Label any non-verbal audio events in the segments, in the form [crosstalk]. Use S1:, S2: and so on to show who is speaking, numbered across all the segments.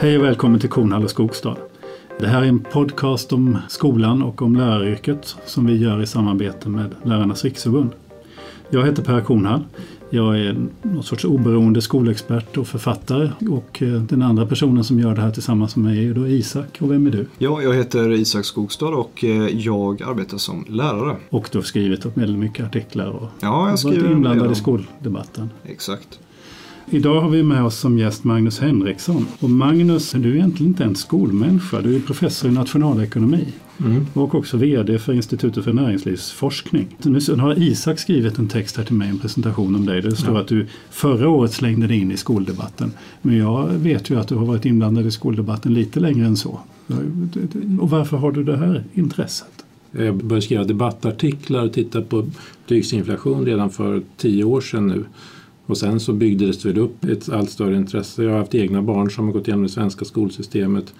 S1: Hej och välkommen till Kornhall och Skogstad. Det här är en podcast om skolan och om läraryrket som vi gör i samarbete med Lärarnas Riksförbund. Jag heter Per Kornhall. Jag är någon sorts oberoende skolexpert och författare och eh, den andra personen som gör det här tillsammans med mig är då Isak. Och vem är du?
S2: Ja, jag heter Isak Skogstad och eh, jag arbetar som lärare.
S1: Och du har skrivit väldigt mycket artiklar och
S2: ja, jag
S1: varit inblandad i skoldebatten.
S2: Exakt.
S1: Idag har vi med oss som gäst Magnus Henriksson. Och Magnus, du är egentligen inte en skolmänniska. Du är professor i nationalekonomi. Mm. Och också VD för Institutet för näringslivsforskning. Nu har Isak skrivit en text här till mig, en presentation om dig. Där det står ja. att du förra året slängde dig in i skoldebatten. Men jag vet ju att du har varit inblandad i skoldebatten lite längre än så. Och varför har du det här intresset?
S3: Jag började skriva debattartiklar och titta på betygsinflation redan för tio år sedan nu. Och sen så byggdes det upp ett allt större intresse. Jag har haft egna barn som har gått igenom det svenska skolsystemet.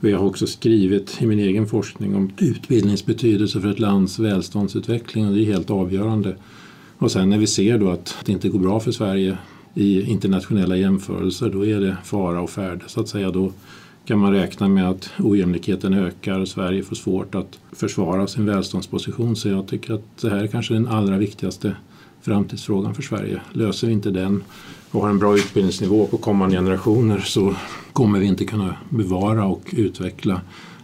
S3: Och jag har också skrivit i min egen forskning om utbildnings betydelse för ett lands välståndsutveckling och det är helt avgörande. Och sen när vi ser då att det inte går bra för Sverige i internationella jämförelser då är det fara och färde så att säga. Då kan man räkna med att ojämlikheten ökar och Sverige får svårt att försvara sin välståndsposition. Så jag tycker att det här är kanske den allra viktigaste framtidsfrågan för Sverige. Löser vi inte den och har en bra utbildningsnivå på kommande generationer så kommer vi inte kunna bevara och utveckla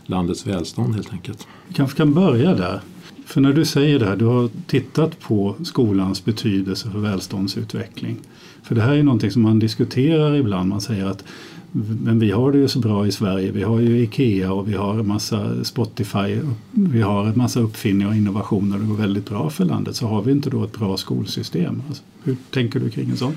S3: landets välstånd helt enkelt.
S1: Vi kanske kan börja där. För när du säger det här, du har tittat på skolans betydelse för välståndsutveckling. För det här är någonting som man diskuterar ibland. Man säger att men vi har det ju så bra i Sverige. Vi har ju IKEA och vi har en massa Spotify. Vi har en massa uppfinningar och innovationer. Det går väldigt bra för landet. Så har vi inte då ett bra skolsystem. Alltså, hur tänker du kring en sån?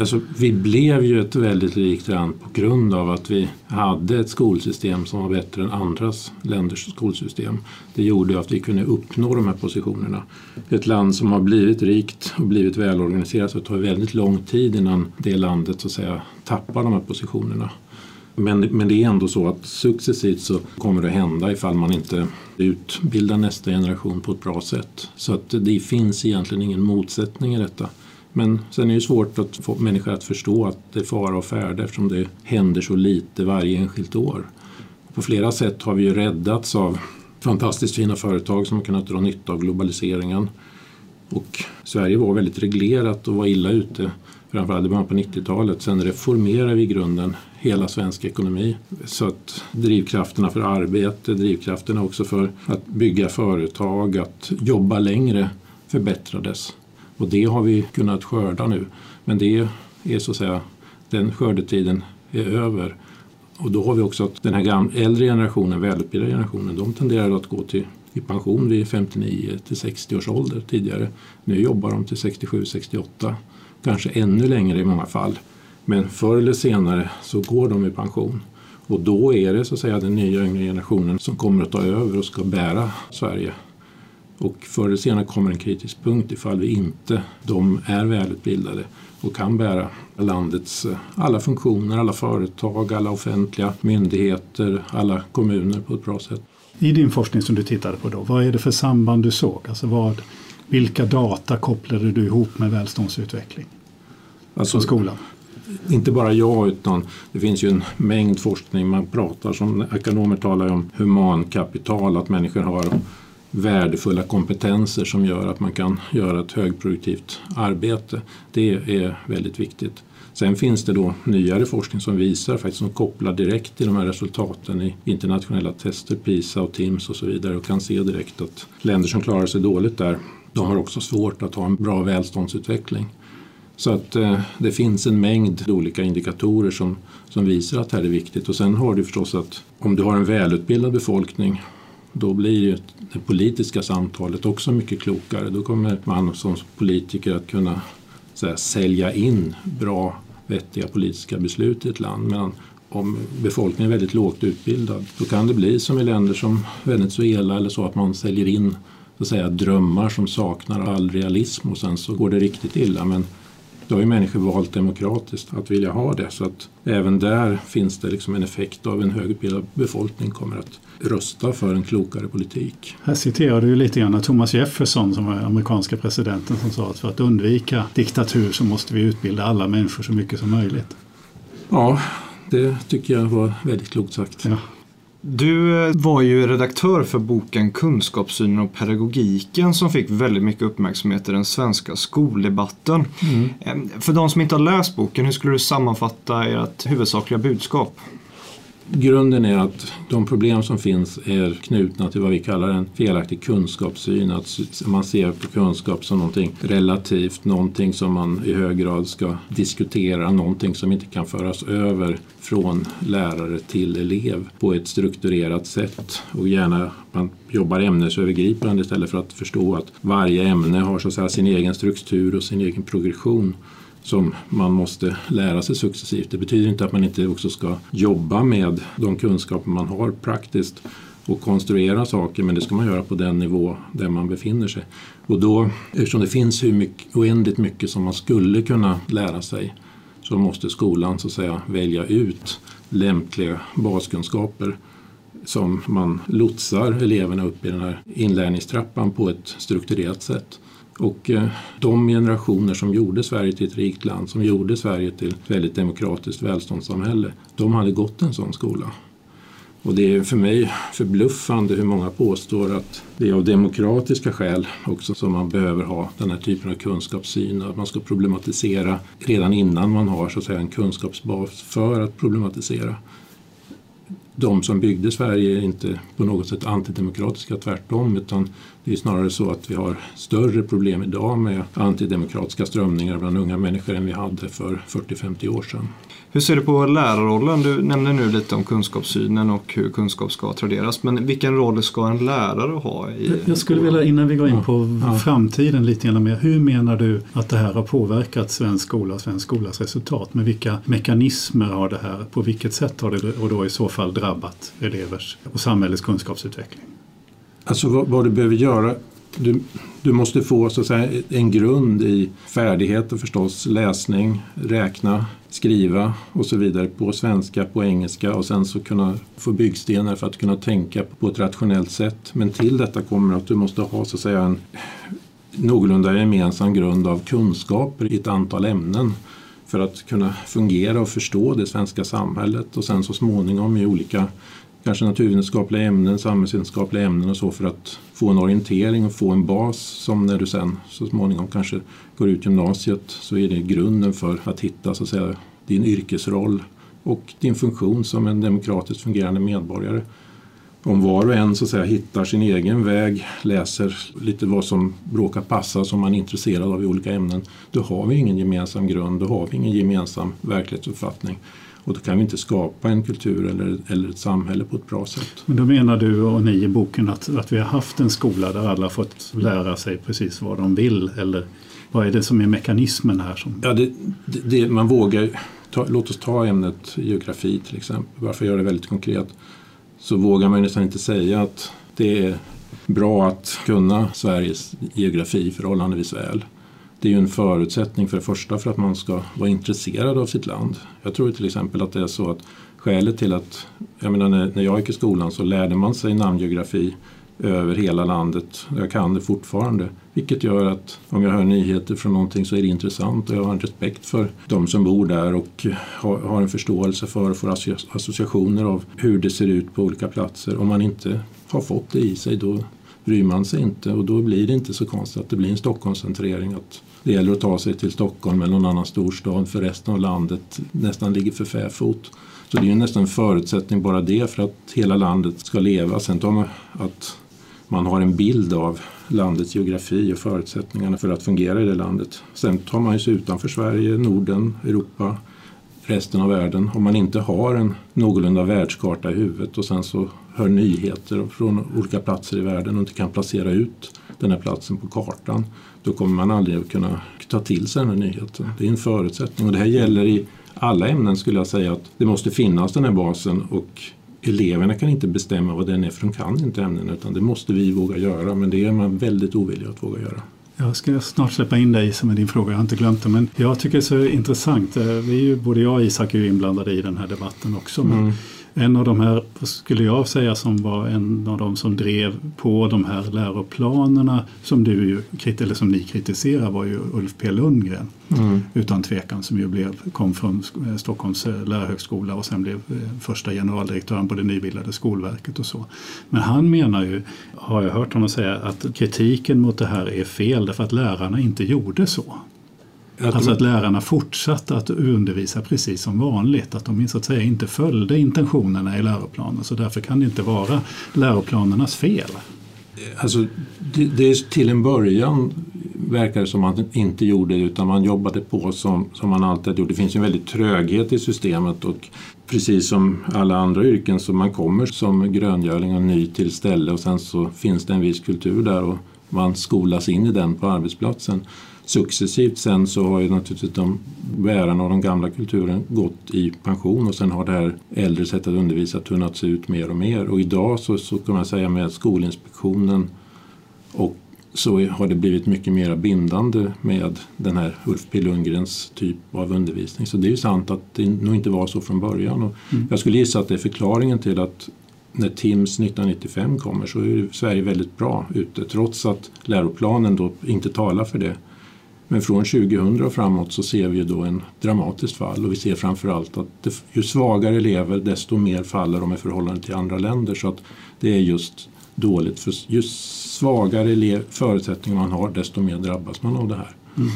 S3: Alltså, vi blev ju ett väldigt rikt land på grund av att vi hade ett skolsystem som var bättre än andras länders skolsystem. Det gjorde att vi kunde uppnå de här positionerna. Ett land som har blivit rikt och blivit välorganiserat så det tar väldigt lång tid innan det landet så att säga tappar de här positionerna. Men, men det är ändå så att successivt så kommer det att hända ifall man inte utbildar nästa generation på ett bra sätt. Så att det finns egentligen ingen motsättning i detta. Men sen är det svårt att få människor att förstå att det är fara och färde eftersom det händer så lite varje enskilt år. På flera sätt har vi ju räddats av fantastiskt fina företag som har kunnat dra nytta av globaliseringen. Och Sverige var väldigt reglerat och var illa ute framförallt i början på 90-talet. Sen reformerade vi i grunden hela svensk ekonomi. Så att drivkrafterna för arbete, drivkrafterna också för att bygga företag, att jobba längre förbättrades. Och det har vi kunnat skörda nu. Men det är så att säga, den skördetiden är över. Och då har vi också att den här gamla, äldre generationen, välutbildade generationen, de tenderar att gå till i pension vid 59 till 60 års ålder tidigare. Nu jobbar de till 67, 68, kanske ännu längre i många fall. Men förr eller senare så går de i pension. Och då är det så att säga den nya yngre generationen som kommer att ta över och ska bära Sverige och förr eller senare kommer en kritisk punkt ifall vi inte de är välutbildade och kan bära landets eh, alla funktioner, alla företag, alla offentliga myndigheter, alla kommuner på ett bra sätt.
S1: I din forskning som du tittade på då, vad är det för samband du såg? Alltså vad, vilka data kopplade du ihop med välståndsutveckling? Alltså skolan?
S3: Inte bara jag utan det finns ju en mängd forskning. Man pratar som ekonomer talar om humankapital, att människor har värdefulla kompetenser som gör att man kan göra ett högproduktivt arbete. Det är väldigt viktigt. Sen finns det då nyare forskning som visar, faktiskt som kopplar direkt till de här resultaten i internationella tester, PISA och TIMSS och så vidare och kan se direkt att länder som klarar sig dåligt där, de har också svårt att ha en bra välståndsutveckling. Så att eh, det finns en mängd olika indikatorer som, som visar att det här är viktigt. Och sen har du förstås att om du har en välutbildad befolkning då blir ju det politiska samtalet också mycket klokare. Då kommer man som politiker att kunna här, sälja in bra, vettiga politiska beslut i ett land. Medan om befolkningen är väldigt lågt utbildad då kan det bli som i länder som Venezuela eller så att man säljer in så att säga, drömmar som saknar all realism och sen så går det riktigt illa. Men då har ju människor valt demokratiskt att vilja ha det. Så att även där finns det liksom en effekt av en högutbildad befolkning kommer att rösta för en klokare politik.
S1: Här citerar du lite grann Thomas Jefferson som var amerikanska presidenten som sa att för att undvika diktatur så måste vi utbilda alla människor så mycket som möjligt.
S3: Ja, det tycker jag var väldigt klokt sagt.
S1: Ja.
S2: Du eh, var ju redaktör för boken Kunskapssynen och pedagogiken som fick väldigt mycket uppmärksamhet i den svenska skoldebatten. Mm. För de som inte har läst boken, hur skulle du sammanfatta ert huvudsakliga budskap?
S3: Grunden är att de problem som finns är knutna till vad vi kallar en felaktig kunskapssyn. Att man ser på kunskap som någonting relativt, någonting som man i hög grad ska diskutera, någonting som inte kan föras över från lärare till elev på ett strukturerat sätt. Och gärna man jobbar ämnesövergripande istället för att förstå att varje ämne har så att säga, sin egen struktur och sin egen progression som man måste lära sig successivt. Det betyder inte att man inte också ska jobba med de kunskaper man har praktiskt och konstruera saker men det ska man göra på den nivå där man befinner sig. Och då, eftersom det finns hur mycket, oändligt mycket som man skulle kunna lära sig så måste skolan så att säga välja ut lämpliga baskunskaper som man lotsar eleverna upp i den här inlärningstrappan på ett strukturerat sätt. Och eh, de generationer som gjorde Sverige till ett rikt land, som gjorde Sverige till ett väldigt demokratiskt välståndssamhälle, de hade gått en sån skola. Och det är för mig förbluffande hur många påstår att det är av demokratiska skäl också som man behöver ha den här typen av kunskapssyn. Att man ska problematisera redan innan man har så att säga, en kunskapsbas för att problematisera de som byggde Sverige är inte på något sätt antidemokratiska, tvärtom. Utan det är snarare så att vi har större problem idag med antidemokratiska strömningar bland unga människor än vi hade för 40-50 år sedan.
S2: Hur ser du på lärarrollen? Du nämnde nu lite om kunskapssynen och hur kunskap ska traderas. Men vilken roll ska en lärare ha? I
S1: jag skulle vilja, innan vi går in på ja. framtiden lite grann mer. Hur menar du att det här har påverkat svensk skola och svensk skolas resultat? Med vilka mekanismer har det här, på vilket sätt har det och då i så fall drabbat elevers och samhällets kunskapsutveckling?
S3: Alltså vad, vad du behöver göra du, du måste få så att säga, en grund i färdigheter förstås, läsning, räkna, skriva och så vidare på svenska, på engelska och sen så kunna få byggstenar för att kunna tänka på ett rationellt sätt. Men till detta kommer att du måste ha så att säga en någorlunda gemensam grund av kunskaper i ett antal ämnen för att kunna fungera och förstå det svenska samhället och sen så småningom i olika kanske naturvetenskapliga ämnen, samhällsvetenskapliga ämnen och så för att få en orientering och få en bas som när du sen så småningom kanske går ut gymnasiet så är det grunden för att hitta så att säga, din yrkesroll och din funktion som en demokratiskt fungerande medborgare. Om var och en så att säga, hittar sin egen väg, läser lite vad som råkar passa som man är intresserad av i olika ämnen, då har vi ingen gemensam grund, då har vi ingen gemensam verklighetsuppfattning. Och då kan vi inte skapa en kultur eller, eller ett samhälle på ett bra sätt.
S1: Men då menar du och ni i boken att, att vi har haft en skola där alla fått lära sig precis vad de vill? Eller vad är det som är mekanismen här? Som...
S3: Ja, det, det, man vågar, ta, låt oss ta ämnet geografi till exempel, varför göra det väldigt konkret. Så vågar man nästan inte säga att det är bra att kunna Sveriges geografi förhållandevis väl det är ju en förutsättning för det första för att man ska vara intresserad av sitt land. Jag tror till exempel att det är så att skälet till att, jag menar när, när jag gick i skolan så lärde man sig namngeografi över hela landet. Jag kan det fortfarande. Vilket gör att om jag hör nyheter från någonting så är det intressant och jag har en respekt för de som bor där och har, har en förståelse för och får associationer av hur det ser ut på olika platser. Om man inte har fått det i sig då bryr man sig inte och då blir det inte så konstigt att det blir en Stockholmscentrering. Att det gäller att ta sig till Stockholm eller någon annan storstad för resten av landet nästan ligger för fäfot. Så det är ju nästan en förutsättning bara det för att hela landet ska leva. Sen tar man att man har en bild av landets geografi och förutsättningarna för att fungera i det landet. Sen tar man sig utanför Sverige, Norden, Europa, resten av världen. Om man inte har en någorlunda världskarta i huvudet och sen så hör nyheter från olika platser i världen och inte kan placera ut den här platsen på kartan, då kommer man aldrig att kunna ta till sig den här nyheten. Det är en förutsättning och det här gäller i alla ämnen skulle jag säga att det måste finnas den här basen och eleverna kan inte bestämma vad den är för de kan inte ämnena utan det måste vi våga göra men det är man väldigt ovillig att våga göra.
S1: Jag ska snart släppa in dig som är din fråga, jag har inte glömt det. Men jag tycker det är så intressant. Eh, vi är ju, både jag och Isak är ju inblandade i den här debatten också. Men mm. En av de här, skulle jag säga, som var en av de som drev på de här läroplanerna som, du eller som ni kritiserar var ju Ulf P Lundgren. Mm. Utan tvekan som ju blev, kom från Stockholms lärarhögskola och sen blev första generaldirektören på det nybildade Skolverket och så. Men han menar ju, har jag hört honom säga, att kritiken mot det här är fel därför att lärarna inte gjorde så. Att alltså att lärarna fortsatte att undervisa precis som vanligt. Att de så att säga inte följde intentionerna i läroplanen. Så därför kan det inte vara läroplanernas fel.
S3: Alltså, det, det till en början verkar det som att man inte gjorde det utan man jobbade på som, som man alltid gjort. Det finns en väldigt tröghet i systemet och precis som alla andra yrken så man kommer som gröngöling och ny till ställe och sen så finns det en viss kultur där och man skolas in i den på arbetsplatsen successivt sen så har ju naturligtvis de bärarna av den gamla kulturen gått i pension och sen har det här äldre sättet att undervisa tunnats ut mer och mer. Och idag så, så kan man säga med Skolinspektionen och så har det blivit mycket mer bindande med den här Ulf P Lundgrens typ av undervisning. Så det är ju sant att det nog inte var så från början. Och mm. Jag skulle gissa att det är förklaringen till att när TIMS 1995 kommer så är Sverige väldigt bra ute trots att läroplanen då inte talar för det. Men från 2000 och framåt så ser vi då en dramatiskt fall och vi ser framförallt att det, ju svagare elever desto mer faller de i förhållande till andra länder. Så att det är just dåligt för ju svagare elev, förutsättningar man har desto mer drabbas man av det här. Mm.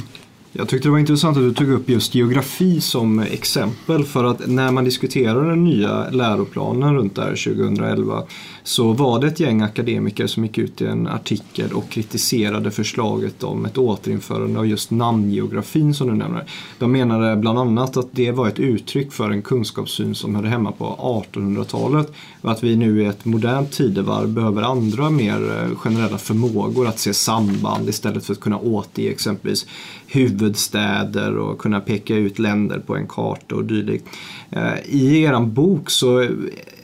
S2: Jag tyckte det var intressant att du tog upp just geografi som exempel för att när man diskuterar den nya läroplanen runt där 2011 så var det ett gäng akademiker som gick ut i en artikel och kritiserade förslaget om ett återinförande av just namngeografin som du nämner. De menade bland annat att det var ett uttryck för en kunskapssyn som hörde hemma på 1800-talet och att vi nu i ett modernt tidevarv behöver andra mer eh, generella förmågor att se samband istället för att kunna återge exempelvis huvudstäder och kunna peka ut länder på en karta och dylikt. Eh, I er bok så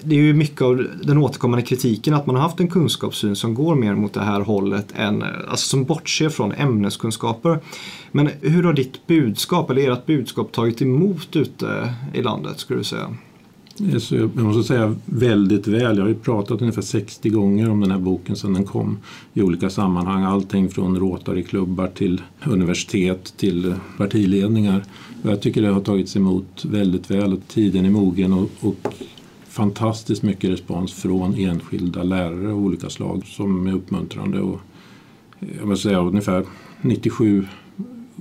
S2: det är ju mycket av den återkommande kritiken att man har haft en kunskapssyn som går mer mot det här hållet än, alltså som bortser från ämneskunskaper. Men hur har ditt budskap, eller ert budskap tagit emot ute i landet skulle du säga?
S3: Jag måste säga väldigt väl. Jag har ju pratat ungefär 60 gånger om den här boken sedan den kom i olika sammanhang. Allting från Rotary-klubbar till universitet till partiledningar. Jag tycker det har tagits emot väldigt väl och tiden är mogen och, och fantastiskt mycket respons från enskilda lärare av olika slag som är uppmuntrande. Och jag måste säga ungefär 97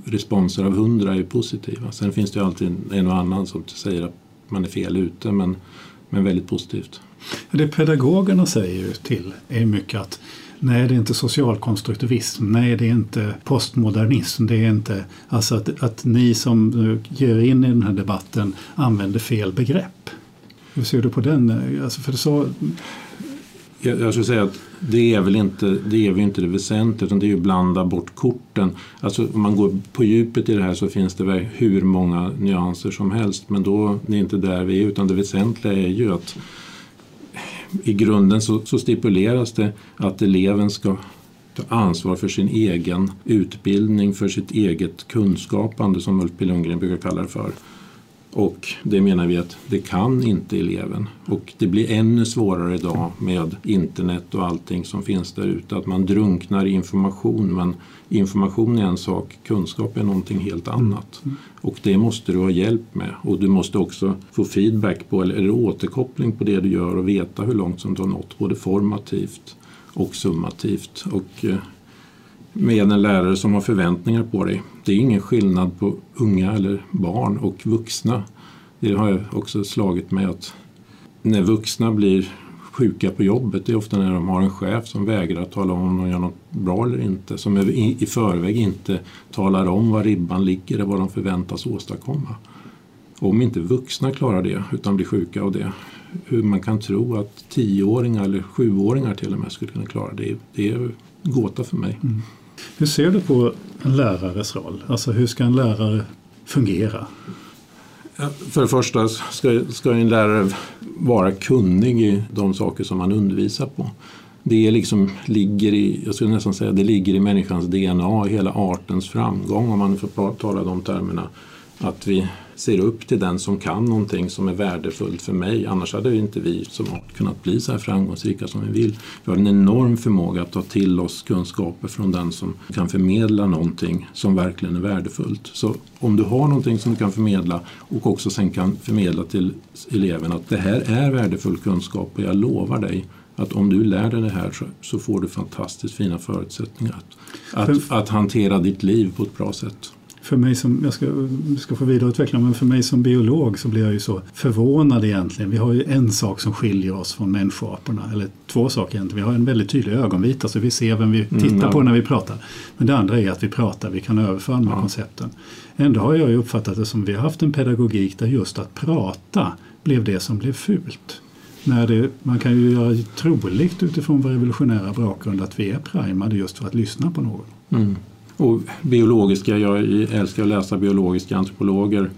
S3: responser av 100 är positiva. Sen finns det ju alltid en och annan som säger att man är fel ute men, men väldigt positivt.
S1: Det pedagogerna säger till är mycket att Nej, det är inte socialkonstruktivism. Nej, det är inte postmodernism. Det är inte alltså att, att ni som ger in i den här debatten använder fel begrepp. Hur ser du på den? Alltså för så...
S3: jag, jag skulle säga att det är väl inte det, är väl inte det väsentliga utan det är ju blanda bort korten. Alltså om man går på djupet i det här så finns det väl hur många nyanser som helst men då det är inte där vi är utan det väsentliga är ju att i grunden så, så stipuleras det att eleven ska ta ansvar för sin egen utbildning, för sitt eget kunskapande som Ulf P Lundgren brukar kalla det för. Och det menar vi att det kan inte eleven. Och det blir ännu svårare idag med internet och allting som finns där ute. Att man drunknar i information men information är en sak, kunskap är någonting helt annat. Mm. Och det måste du ha hjälp med. Och du måste också få feedback på eller, eller återkoppling på det du gör och veta hur långt som du har nått. Både formativt och summativt. Och eh, med en lärare som har förväntningar på dig. Det är ingen skillnad på unga eller barn och vuxna. Det har jag också slagit mig att när vuxna blir sjuka på jobbet det är ofta när de har en chef som vägrar tala om om de gör något bra eller inte. Som i förväg inte talar om var ribban ligger eller vad de förväntas åstadkomma. Om inte vuxna klarar det utan blir sjuka av det, hur man kan tro att tioåringar eller sjuåringar till och med skulle kunna klara det, det är gåta för mig. Mm.
S1: Hur ser du på en lärares roll? Alltså hur ska en lärare fungera?
S3: För det första ska, ska en lärare vara kunnig i de saker som man undervisar på. Det liksom ligger i, jag skulle nästan säga, det ligger i människans DNA, hela artens framgång om man får tala de termerna. att vi ser upp till den som kan någonting som är värdefullt för mig. Annars hade inte vi som har kunnat bli så här framgångsrika som vi vill. Vi har en enorm förmåga att ta till oss kunskaper från den som kan förmedla någonting som verkligen är värdefullt. Så om du har någonting som du kan förmedla och också sen kan förmedla till eleven att det här är värdefull kunskap och jag lovar dig att om du lär dig det här så, så får du fantastiskt fina förutsättningar att, att, att hantera ditt liv på ett bra sätt
S1: för mig som, jag ska, ska få vidareutveckla, men för mig som biolog så blir jag ju så förvånad egentligen. Vi har ju en sak som skiljer oss från människoaporna, eller två saker egentligen. Vi har en väldigt tydlig ögonvita så vi ser vem vi mm, tittar mm, på när vi pratar. Men det andra är att vi pratar, vi kan överföra de här ja. koncepten. Ändå har jag ju uppfattat det som vi har haft en pedagogik där just att prata blev det som blev fult. När det, man kan ju göra troligt utifrån vår revolutionära bakgrund att vi är primade just för att lyssna på någon. Mm.
S3: Och biologiska, jag älskar att läsa biologiska antropologer.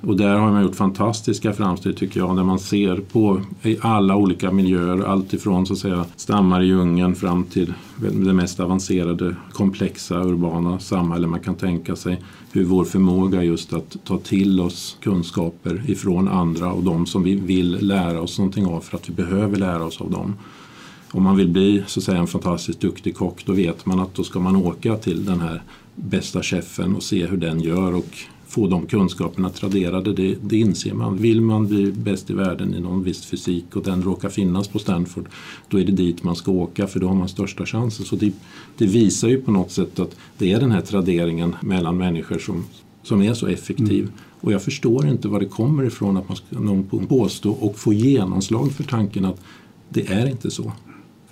S3: Och där har man gjort fantastiska framsteg tycker jag när man ser på i alla olika miljöer, alltifrån så att säga stammar i djungeln fram till det mest avancerade komplexa urbana samhälle man kan tänka sig. Hur vår förmåga just att ta till oss kunskaper ifrån andra och de som vi vill lära oss någonting av för att vi behöver lära oss av dem om man vill bli så att säga, en fantastiskt duktig kock då vet man att då ska man åka till den här bästa chefen och se hur den gör och få de kunskaperna traderade, det, det inser man. Vill man bli bäst i världen i någon viss fysik och den råkar finnas på Stanford, då är det dit man ska åka för då har man största chansen. Så det, det visar ju på något sätt att det är den här traderingen mellan människor som, som är så effektiv. Mm. Och jag förstår inte var det kommer ifrån att man ska någon påstå och få genomslag för tanken att det är inte så.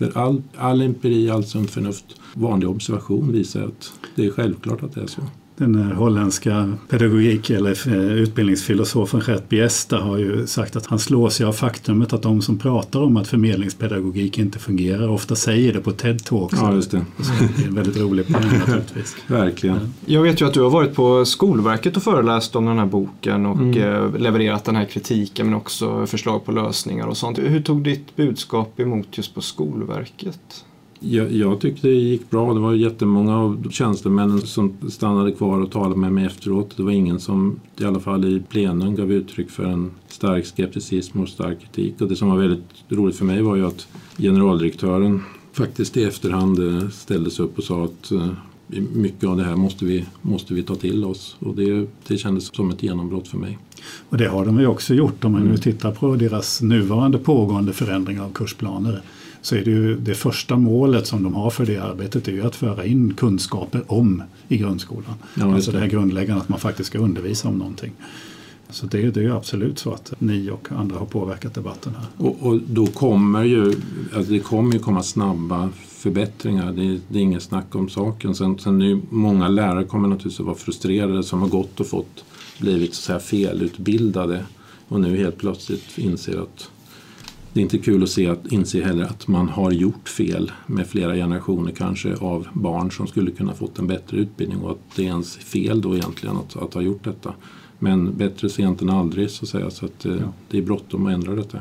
S3: För all, all empiri, allt sunt förnuft, vanlig observation visar att det är självklart att det är så.
S1: Den holländska pedagogik eller eh, utbildningsfilosofen Gert Biesta har ju sagt att han slår sig av faktumet att de som pratar om att förmedlingspedagogik inte fungerar ofta säger det på TED-talks.
S3: Ja, just det.
S1: det är en väldigt rolig poäng [laughs] naturligtvis.
S3: Verkligen.
S2: Jag vet ju att du har varit på Skolverket och föreläst om den här boken och mm. Eh, levererat den här kritiken men också förslag på lösningar och sånt. Hur tog ditt budskap emot just på Skolverket?
S3: Jag, jag, tyckte det gick bra. Det var jättemånga av tjänstemännen som stannade kvar och talade med mig efteråt. Det var ingen som, i alla fall i plenum, gav uttryck för en stark skepticism och stark kritik. Och det som var väldigt roligt för mig var ju att generaldirektören faktiskt i efterhand eh, ställde sig upp och sa att eh, mycket av det här måste vi, måste vi ta till oss. Och det, det kändes som ett genombrott för mig.
S1: Och det har de ju också gjort om man nu mm. tittar på deras nuvarande pågående förändringar av kursplaner så är det ju det första målet som de har för det arbetet är ju att föra in kunskaper om i grundskolan. Ja, alltså det här grundläggande att man faktiskt ska undervisa om någonting. Så det, det är ju absolut så att ni och andra har påverkat debatten här.
S3: Och, och då kommer ju, alltså det kommer ju komma snabba förbättringar. Det, det är inget snack om saken. Sen, sen är många lärare kommer naturligtvis att vara frustrerade som har gått och fått blivit så säga felutbildade och nu helt plötsligt inser att det är inte kul att se att, inse heller att man har gjort fel med flera generationer kanske av barn som skulle kunna fått en bättre utbildning och att det är ens fel då egentligen att, att ha gjort detta. Men bättre sent än aldrig så att säga så att eh, ja. det är bråttom att ändra detta.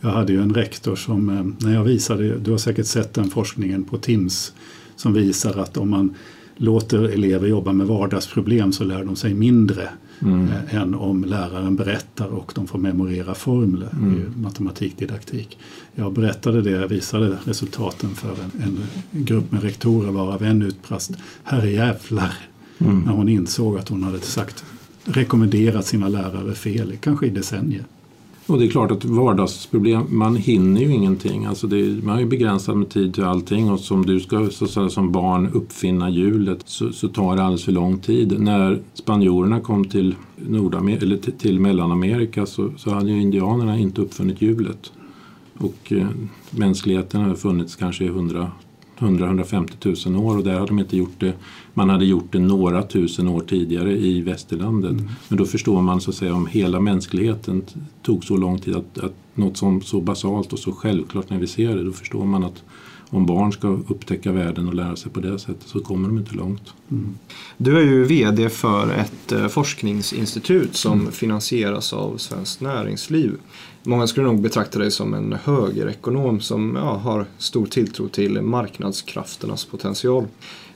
S1: Jag hade ju en rektor som, eh, när jag visade, du har säkert sett den forskningen på TIMS som visar att om man låter elever jobba med vardagsproblem så lär de sig mindre mm. Eh, än om läraren berättar och de får memorera formler mm. i matematikdidaktik. Jag berättade det, jag visade resultaten för en, en grupp med rektorer varav en utbrast herrejävlar mm. när hon insåg att hon hade sagt rekommenderat sina lärare fel, kanske i decennier.
S3: Och det är klart att vardagsproblem, man hinner ju ingenting. Alltså det, man har ju begränsad med tid till allting och som du ska så säga, som barn uppfinna hjulet så, så, tar det alldeles för lång tid. När spanjorerna kom till, Nordamer eller till, till Mellanamerika så, så hade ju indianerna inte uppfunnit hjulet. Och eh, mänskligheten har funnits kanske i 100 100-150 000 år och där hade de inte gjort det. Man hade gjort det några tusen år tidigare i västerlandet. Mm. Men då förstår man så att säga om hela mänskligheten tog så lång tid att, att något som så basalt och så självklart när vi ser det, då förstår man att om barn ska upptäcka världen och lära sig på det sättet så kommer de inte långt. Mm.
S2: Du är ju VD för ett eh, forskningsinstitut som mm. finansieras av Svenskt Näringsliv. Många skulle nog betrakta dig som en högerekonom som ja, har stor tilltro till marknadskrafternas potential.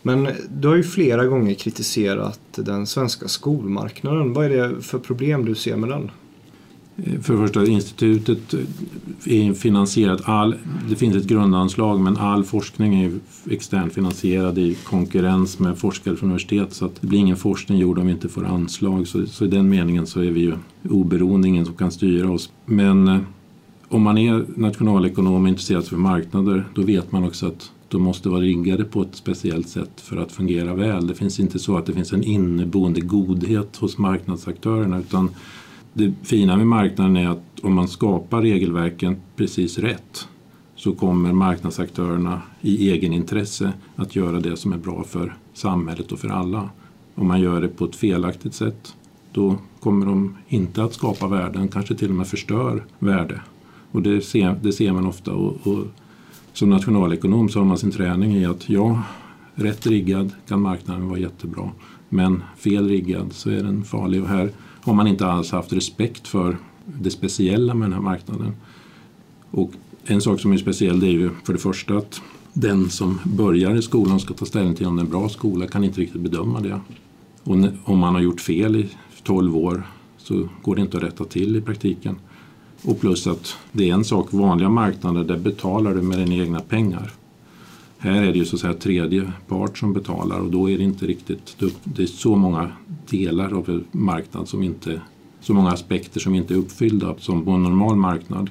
S2: Men du har ju flera gånger kritiserat den svenska skolmarknaden. Vad är det för problem du ser med den?
S3: För det första, institutet är finansierat. All, det finns ett grundanslag men all forskning är externt finansierad i konkurrens med forskare från universitet så att det blir ingen forskning gjord om vi inte får anslag. Så, så i den meningen så är vi ju oberoende, ingen som kan styra oss. Men eh, om man är nationalekonom och intresserad för marknader då vet man också att de måste vara riggade på ett speciellt sätt för att fungera väl. Det finns inte så att det finns en inneboende godhet hos marknadsaktörerna utan det fina med marknaden är att om man skapar regelverken precis rätt så kommer marknadsaktörerna i egen intresse att göra det som är bra för samhället och för alla. Om man gör det på ett felaktigt sätt då kommer de inte att skapa värden, kanske till och med förstör värde. Och det ser, det ser man ofta. Och, och som nationalekonom så har man sin träning i att ja, rätt riggad kan marknaden vara jättebra. Men fel riggad så är den farlig. Och här har man inte alls haft respekt för det speciella med den här marknaden. Och en sak som är speciell det är ju för det första att den som börjar i skolan ska ta ställning till om det är en bra skola kan inte riktigt bedöma det. Och om man har gjort fel i 12 år så går det inte att rätta till i praktiken. Och plus att det är en sak, vanliga marknader där betalar du med dina egna pengar. Här är det ju så att säga tredje part som betalar och då är det inte riktigt, det är så många delar av en marknad som inte, så många aspekter som inte är uppfyllda som på en normal marknad.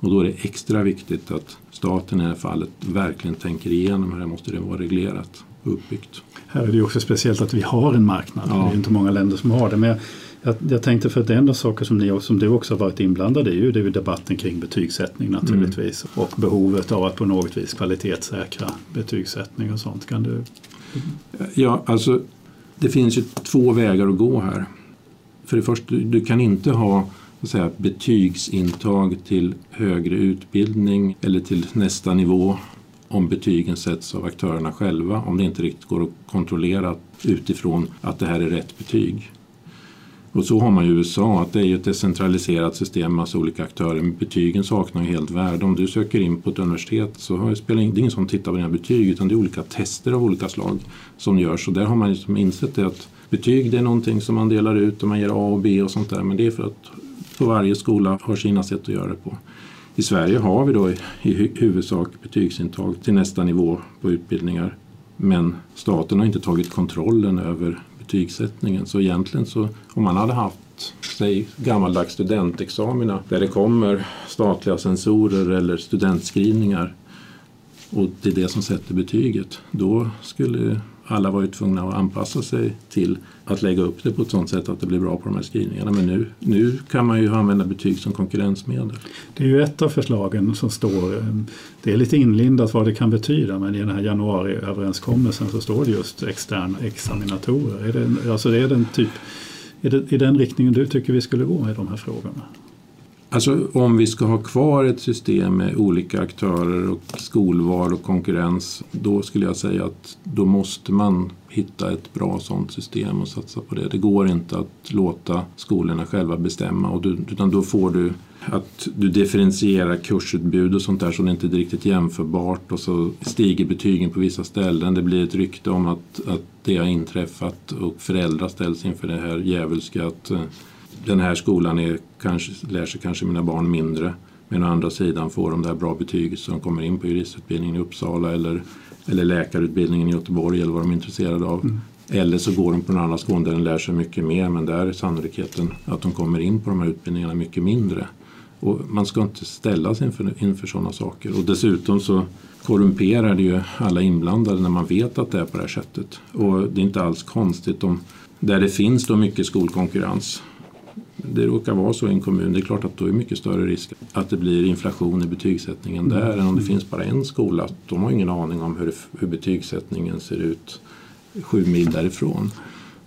S3: Och då är det extra viktigt att staten i det här fallet verkligen tänker igenom hur det måste det vara reglerat och uppbyggt.
S1: Här är det ju också speciellt att vi har en marknad. Ja. Det är inte många länder som har det. Men jag, jag tänkte för att en av saker som, ni, som du också har varit inblandad i det är ju debatten kring betygssättning naturligtvis. Mm. Och behovet av att på något vis kvalitetssäkra betygssättning och sånt. Kan du?
S3: Ja, alltså det finns ju två vägar att gå här. För det första, du, du kan inte ha säga, betygsintag till högre utbildning eller till nästa nivå om betygen sätts av aktörerna själva om det inte riktigt går att kontrollera utifrån att det här är rätt betyg. Och så har man i USA, att det är ett decentraliserat system med massa olika aktörer. Men betygen saknar ju helt värde. Om du söker in på ett universitet så spelar det ingen som tittar på dina betyg utan det är olika tester av olika slag som görs. Och där har man liksom insett det att betyg det är någonting som man delar ut och man ger A och B och sånt där. Men det är för att på varje skola har sina sätt att göra det på. I Sverige har vi då i, i huvudsak betygsintag till nästa nivå på utbildningar. Men staten har inte tagit kontrollen över betygssättningen. Så egentligen så om man hade haft säg gammaldags studentexamina där det kommer statliga sensorer eller studentskrivningar och det är det som sätter betyget. Då skulle alla var ju tvungna att anpassa sig till att lägga upp det på ett sådant sätt att det blir bra på de här skrivningarna. Men nu, nu kan man ju använda betyg som konkurrensmedel.
S1: Det är ju ett av förslagen som står, det är lite inlindat vad det kan betyda men i den här januariöverenskommelsen så står det just externa examinatorer. Är det, alltså det en typ, är det i den riktningen du tycker vi skulle gå i de här frågorna?
S3: Alltså om vi ska ha kvar ett system med olika aktörer och skolval och konkurrens då skulle jag säga att då måste man hitta ett bra sådant system och satsa på det. Det går inte att låta skolorna själva bestämma och du, utan då får du att du differentierar kursutbud och sånt där så det inte är riktigt jämförbart och så stiger betygen på vissa ställen. Det blir ett rykte om att, att det har inträffat och föräldrar ställs inför det här djävulska att eh, den här skolan är, kanske, lär sig kanske mina barn mindre men å andra sidan får de det här bra betyget så de kommer in på juristutbildningen i Uppsala eller, eller läkarutbildningen i Göteborg eller vad de är intresserade av. Mm. Eller så går de på en annan skola där de lär sig mycket mer men där är sannolikheten att de kommer in på de här utbildningarna mycket mindre. Och man ska inte ställas inför, inför sådana saker. Och dessutom så korrumperar det ju alla inblandade när man vet att det är på det här sättet. Och det är inte alls konstigt om där det finns då mycket skolkonkurrens det råkar vara så i en kommun, det är klart att då är det mycket större risk att det blir inflation i betygssättningen mm. där än om det finns bara en skola. De har ingen aning om hur, hur betygssättningen ser ut sju mil därifrån.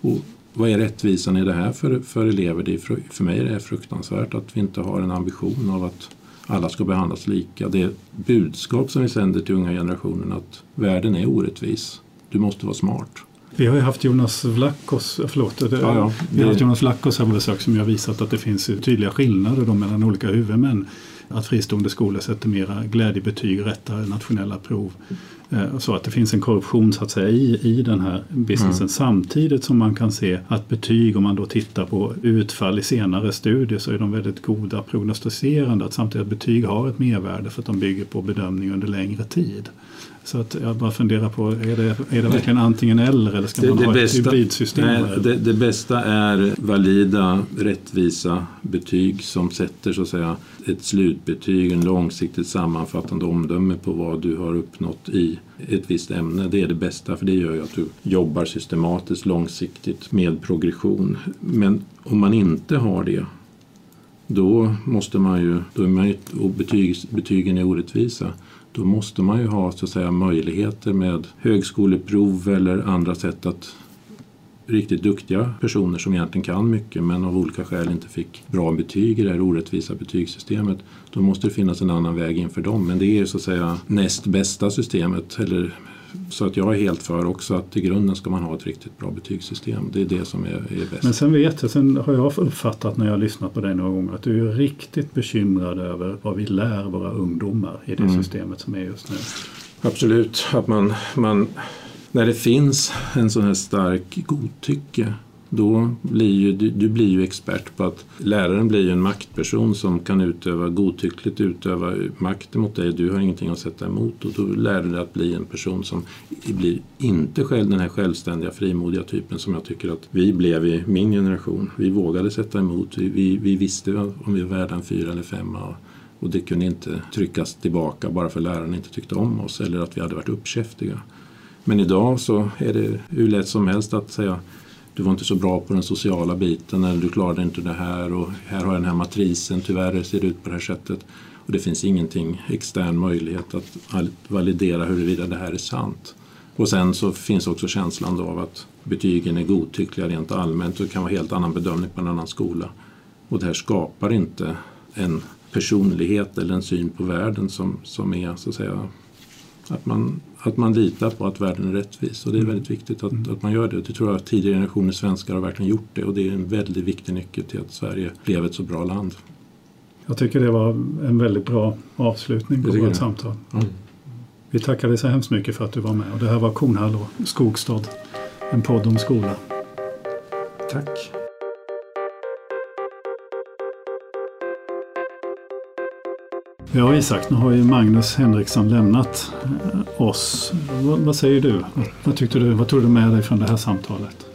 S3: Och vad är rättvisan i det här för, för elever? Det är för, för mig är det fruktansvärt att vi inte har en ambition av att alla ska behandlas lika. Det budskap som vi sänder till unga generationen att världen är orättvis. Du måste vara smart.
S1: Vi har ju haft Jonas Vlachos, förlåt, ja, ja, vi har haft Jonas Vlachos här på besök som har visat att det finns tydliga skillnader då mellan olika huvudmän. Att fristående skolor sätter mera glädjebetyg, rättar nationella prov. Eh, så att det finns en korruption så att säga i, i den här businessen mm. samtidigt som man kan se att betyg, om man då tittar på utfall i senare studier så är de väldigt goda prognostiserande. Att samtidigt att betyg har ett mervärde för att de bygger på bedömning under längre tid. Så att jag bara funderar på, är det, är det verkligen antingen eller eller ska det, man det ha bästa, ett hybridsystem? Nej,
S3: det, det, bästa är valida, rättvisa betyg som sätter så att säga ett slutbetyg, en långsiktigt sammanfattande omdöme på vad du har uppnått i ett visst ämne. Det är det bästa för det gör ju att du jobbar systematiskt långsiktigt med progression. Men om man inte har det då måste man ju, då är man ju, betyg, betygen är orättvisa, då måste man ju ha så att säga, möjligheter med högskoleprov eller andra sätt att riktigt duktiga personer som egentligen kan mycket men av olika skäl inte fick bra betyg i det här orättvisa betygssystemet. Då måste det finnas en annan väg inför dem. Men det är så att säga näst bästa systemet eller så att jag är helt för också att i grunden ska man ha ett riktigt bra betygssystem. Det är det som är, är bäst.
S1: Men sen vet jag, sen har jag uppfattat när jag har lyssnat på dig några gånger att du är riktigt bekymrad över vad vi lär våra ungdomar i det mm. systemet som är just nu.
S3: Absolut, att man, man när det finns en sån här stark godtycke då blir ju, du, du, blir ju expert på att läraren blir en maktperson som kan utöva godtyckligt utöva makt mot dig. Du har ingenting att sätta emot och då lär du dig att bli en person som blir inte själv den här självständiga frimodiga typen som jag tycker att vi blev i min generation. Vi vågade sätta emot, vi, vi, vi visste om vi var värda en fyra eller femma och det kunde inte tryckas tillbaka bara för läraren inte tyckte om oss eller att vi hade varit uppkäftiga. Men idag så är det hur lätt som helst att säga du var inte så bra på den sociala biten eller du klarade inte det här och här har jag den här matrisen, tyvärr ser det ut på det här sättet. Och det finns ingenting extern möjlighet att validera huruvida det här är sant. Och sen så finns också känslan av att betygen är godtyckliga rent allmänt och det kan vara helt annan bedömning på en annan skola. Och det här skapar inte en personlighet eller en syn på världen som, som är så att säga att man, att man litar på att världen är rättvis och det är väldigt viktigt att, att man gör det. Det tror jag att tidigare generationer svenskar har verkligen gjort det och det är en väldigt viktig nyckel till att Sverige blev ett så bra land.
S1: Jag tycker det var en väldigt bra avslutning på vårt samtal. Mm. Vi tackar dig så hemskt mycket för att du var med och det här var Kornhall och Skogstad, en podd om skola.
S3: Tack.
S1: Ja Isak, nu har ju Magnus Henriksson lämnat eh, oss. Vad, vad säger du? Vad, tyckte du? Vad tog du med dig från det här samtalet?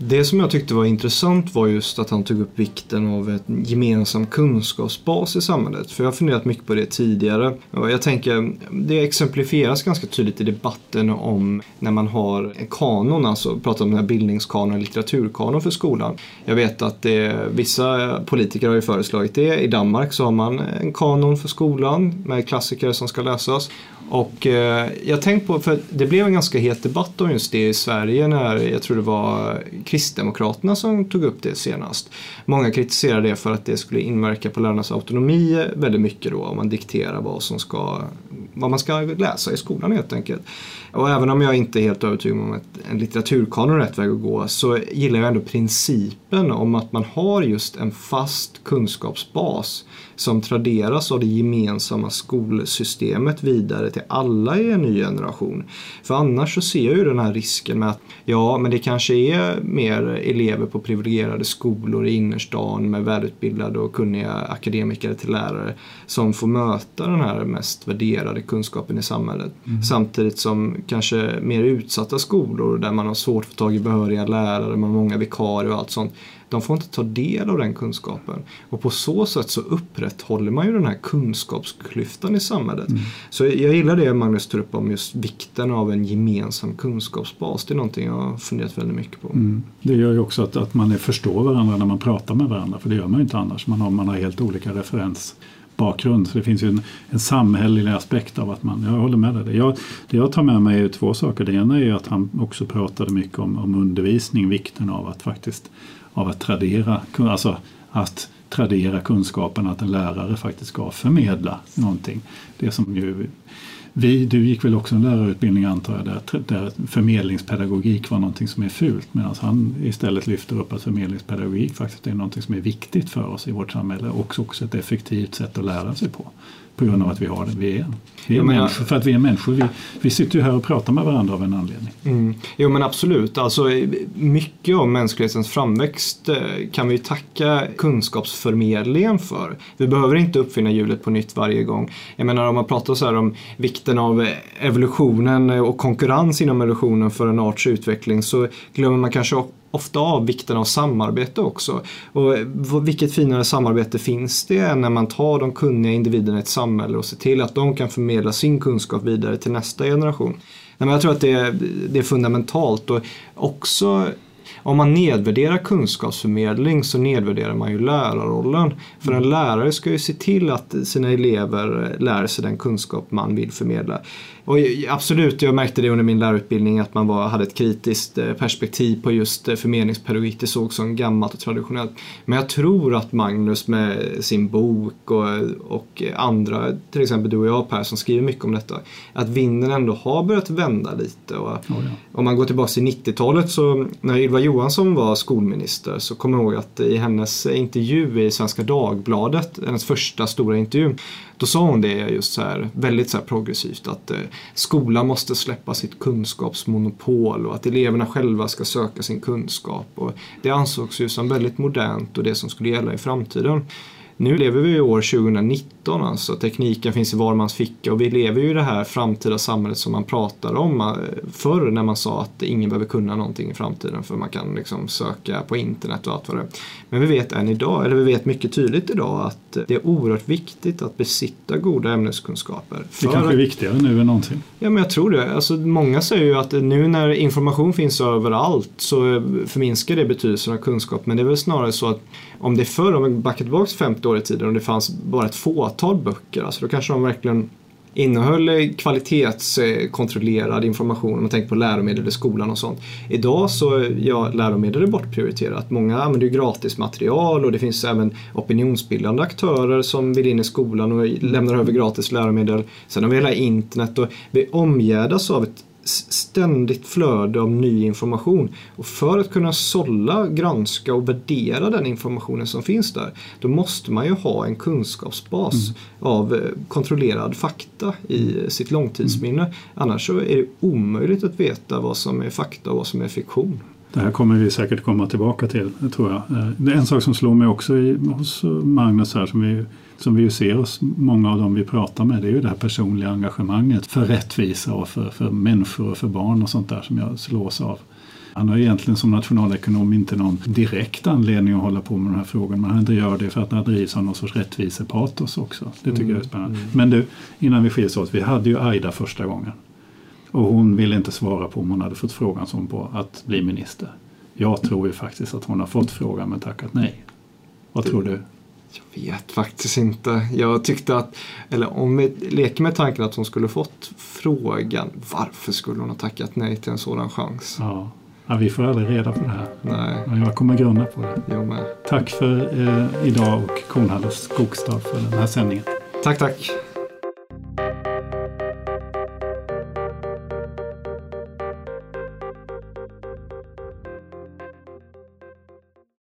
S2: Det som jag tyckte var intressant var just att han tog upp vikten av en gemensam kunskapsbas i samhället. För jag har funderat mycket på det tidigare. Och jag tänker, det exemplifieras ganska tydligt i debatten om när man har en kanon, alltså pratar om den här bildningskanon litteraturkanon för skolan. Jag vet att det, vissa politiker har ju föreslagit det. I Danmark så har man en kanon för skolan med klassiker som ska läsas. Och eh, jag tänkte på, för det blev en ganska het debatt om just det i Sverige när jag tror det var Kristdemokraterna som tog upp det senast. Många kritiserade det för att det skulle inverka på lärarnas autonomi väldigt mycket då om man dikterar vad som ska vad man ska läsa i skolan helt enkelt. Och även om jag inte är helt övertygad om att en litteraturkanon är rätt väg att gå så gillar jag ändå principen om att man har just en fast kunskapsbas som traderas av det gemensamma skolsystemet vidare till alla i en ny generation. För annars så ser jag ju den här risken med att ja, men det kanske är mer elever på privilegierade skolor i innerstan med välutbildade och kunniga akademiker till lärare som får möta den här mest värderade kunskapen i samhället. Mm. Samtidigt som kanske mer utsatta skolor där man har svårt att få tag i behöriga lärare, man har många vikarier och allt sånt de får inte ta del av den kunskapen. Och på så sätt så upprätthåller man ju den här kunskapsklyftan i samhället. Mm. Så jag gillar det Magnus tar upp om just vikten av en gemensam kunskapsbas. Det är någonting jag har funderat väldigt mycket på. Mm.
S1: Det gör ju också att, att man förstår varandra när man pratar med varandra, för det gör man ju inte annars. Man har, man har helt olika referens bakgrund. Så det finns ju en, en samhällelig aspekt av att man, jag håller med dig. Jag, det jag tar med mig är två saker. Det ena är att han också pratade mycket om, om undervisning, vikten av att faktiskt av att tradera, alltså att tradera kunskapen att en lärare faktiskt ska förmedla någonting. Det som ju vi, du gick väl också en lärarutbildning antar jag, där, där förmedlingspedagogik var någonting som är fult medan han istället lyfter upp att förmedlingspedagogik faktiskt är någonting som är viktigt för oss i vårt samhälle och också ett effektivt sätt att lära sig på på grund av att vi har det vi är. Vi är människor, för att vi är människor. Vi, vi sitter ju här och pratar med varandra av en anledning.
S2: Mm. Jo men absolut. Alltså, mycket av mänsklighetens framväxt eh, kan vi tacka kunskapsförmedlingen för. Vi behöver inte uppfinna hjulet på nytt varje gång. Jag menar om man pratar så här om vikten av evolutionen och konkurrens inom evolutionen för en arts utveckling så glömmer man kanske ofta av vikten av samarbete också. Och vilket finare samarbete finns det än när man tar de kunniga individerna i ett samhälle och ser till att de kan förmedla sin kunskap vidare till nästa generation. jag tror att det är, det är fundamentalt och också om man nedvärderar kunskapsförmedling så nedvärderar man ju lärarrollen. För en lärare ska ju se till att sina elever lär sig den kunskap man vill förmedla. Och absolut, jag märkte det under min lärarutbildning att man var, hade ett kritiskt eh, perspektiv på just eh, förmedlingspedagogik. Det såg som gammalt och traditionellt. Men jag tror att Magnus med sin bok och, och andra, till exempel du och jag Per som skriver mycket om detta, att vinden ändå har börjat vända lite. Och oh ja. Om man går tillbaka till 90-talet så när Ylva Johansson var skolminister så kommer jag ihåg att i hennes intervju i Svenska Dagbladet, hennes första stora intervju, då sa hon det just så här, väldigt så här progressivt att eh, skolan måste släppa sitt kunskapsmonopol och att eleverna själva ska söka sin kunskap. Och det ansågs ju som väldigt modernt och det som skulle gälla i framtiden. Nu lever vi i år 2019 alltså. Tekniken finns i var mans ficka och vi lever ju i det här framtida samhället som man pratar om eh, förr när man sa att ingen behöver kunna någonting i framtiden för man kan liksom söka på internet och allt vad det är. Men vi vet än idag, eller vi vet mycket tydligt idag att det är oerhört viktigt att besitta goda ämneskunskaper.
S1: Det kanske är viktigare nu än någonsin.
S2: Ja men jag tror det. Alltså, många säger ju att nu när information finns överallt så förminskar det betydelsen av kunskap men det är väl snarare så att om det är förr, om vi backar tillbaka 50 år i tiden och det fanns bara ett fåtal böcker, alltså då kanske de verkligen innehöll eh, kvalitetskontrollerad information om man tänker på läromedel i skolan och sånt. Idag så ja, läromedel är bortprioriterat. Många använder ju gratis material och det finns även opinionsbildande aktörer som vill in i skolan och lämnar över gratis läromedel. Sen har vi hela internet och vi omgärdas av ett ständigt flöde av ny information. Och för att kunna sålla, granska och värdera den informationen som finns där, då måste man ju ha en kunskapsbas mm. av eh, kontrollerad fakta i sitt långtidsminne. Mm. Annars är det omöjligt att veta vad som är fakta och vad som är fiktion.
S1: Det här kommer vi säkert komma tillbaka till, tror jag. Eh, en sak som slår mig också i, hos Magnus här som vi som vi ser hos många av dem vi pratar med, det är ju det här personliga engagemanget för rättvisa och för, för människor och för barn och sånt där som jag slås av. Han har egentligen som nationalekonom inte någon direkt anledning att hålla på med de här frågorna men han gör det för att han drivs av någon sorts rättvisepatos också. Det tycker mm. jag är spännande. Mm. Men du, innan vi skiljs åt, vi hade ju Aida första gången. Och hon ville inte svara på om hon hade fått frågan som på att bli minister. Jag tror ju faktiskt att hon har fått frågan men tackat nej. Vad tror du?
S2: Jag vet faktiskt inte. Jag tyckte att, eller om vi leker med tanken att hon skulle fått frågan, varför skulle hon ha tackat nej till en sådan chans?
S1: Ja, ja vi får aldrig reda på det här.
S2: Nej.
S1: Men jag kommer grunna på det.
S2: Jag med.
S1: Tack för eh, idag och Kornhalles Skogstad för den här sändningen.
S2: Tack, tack.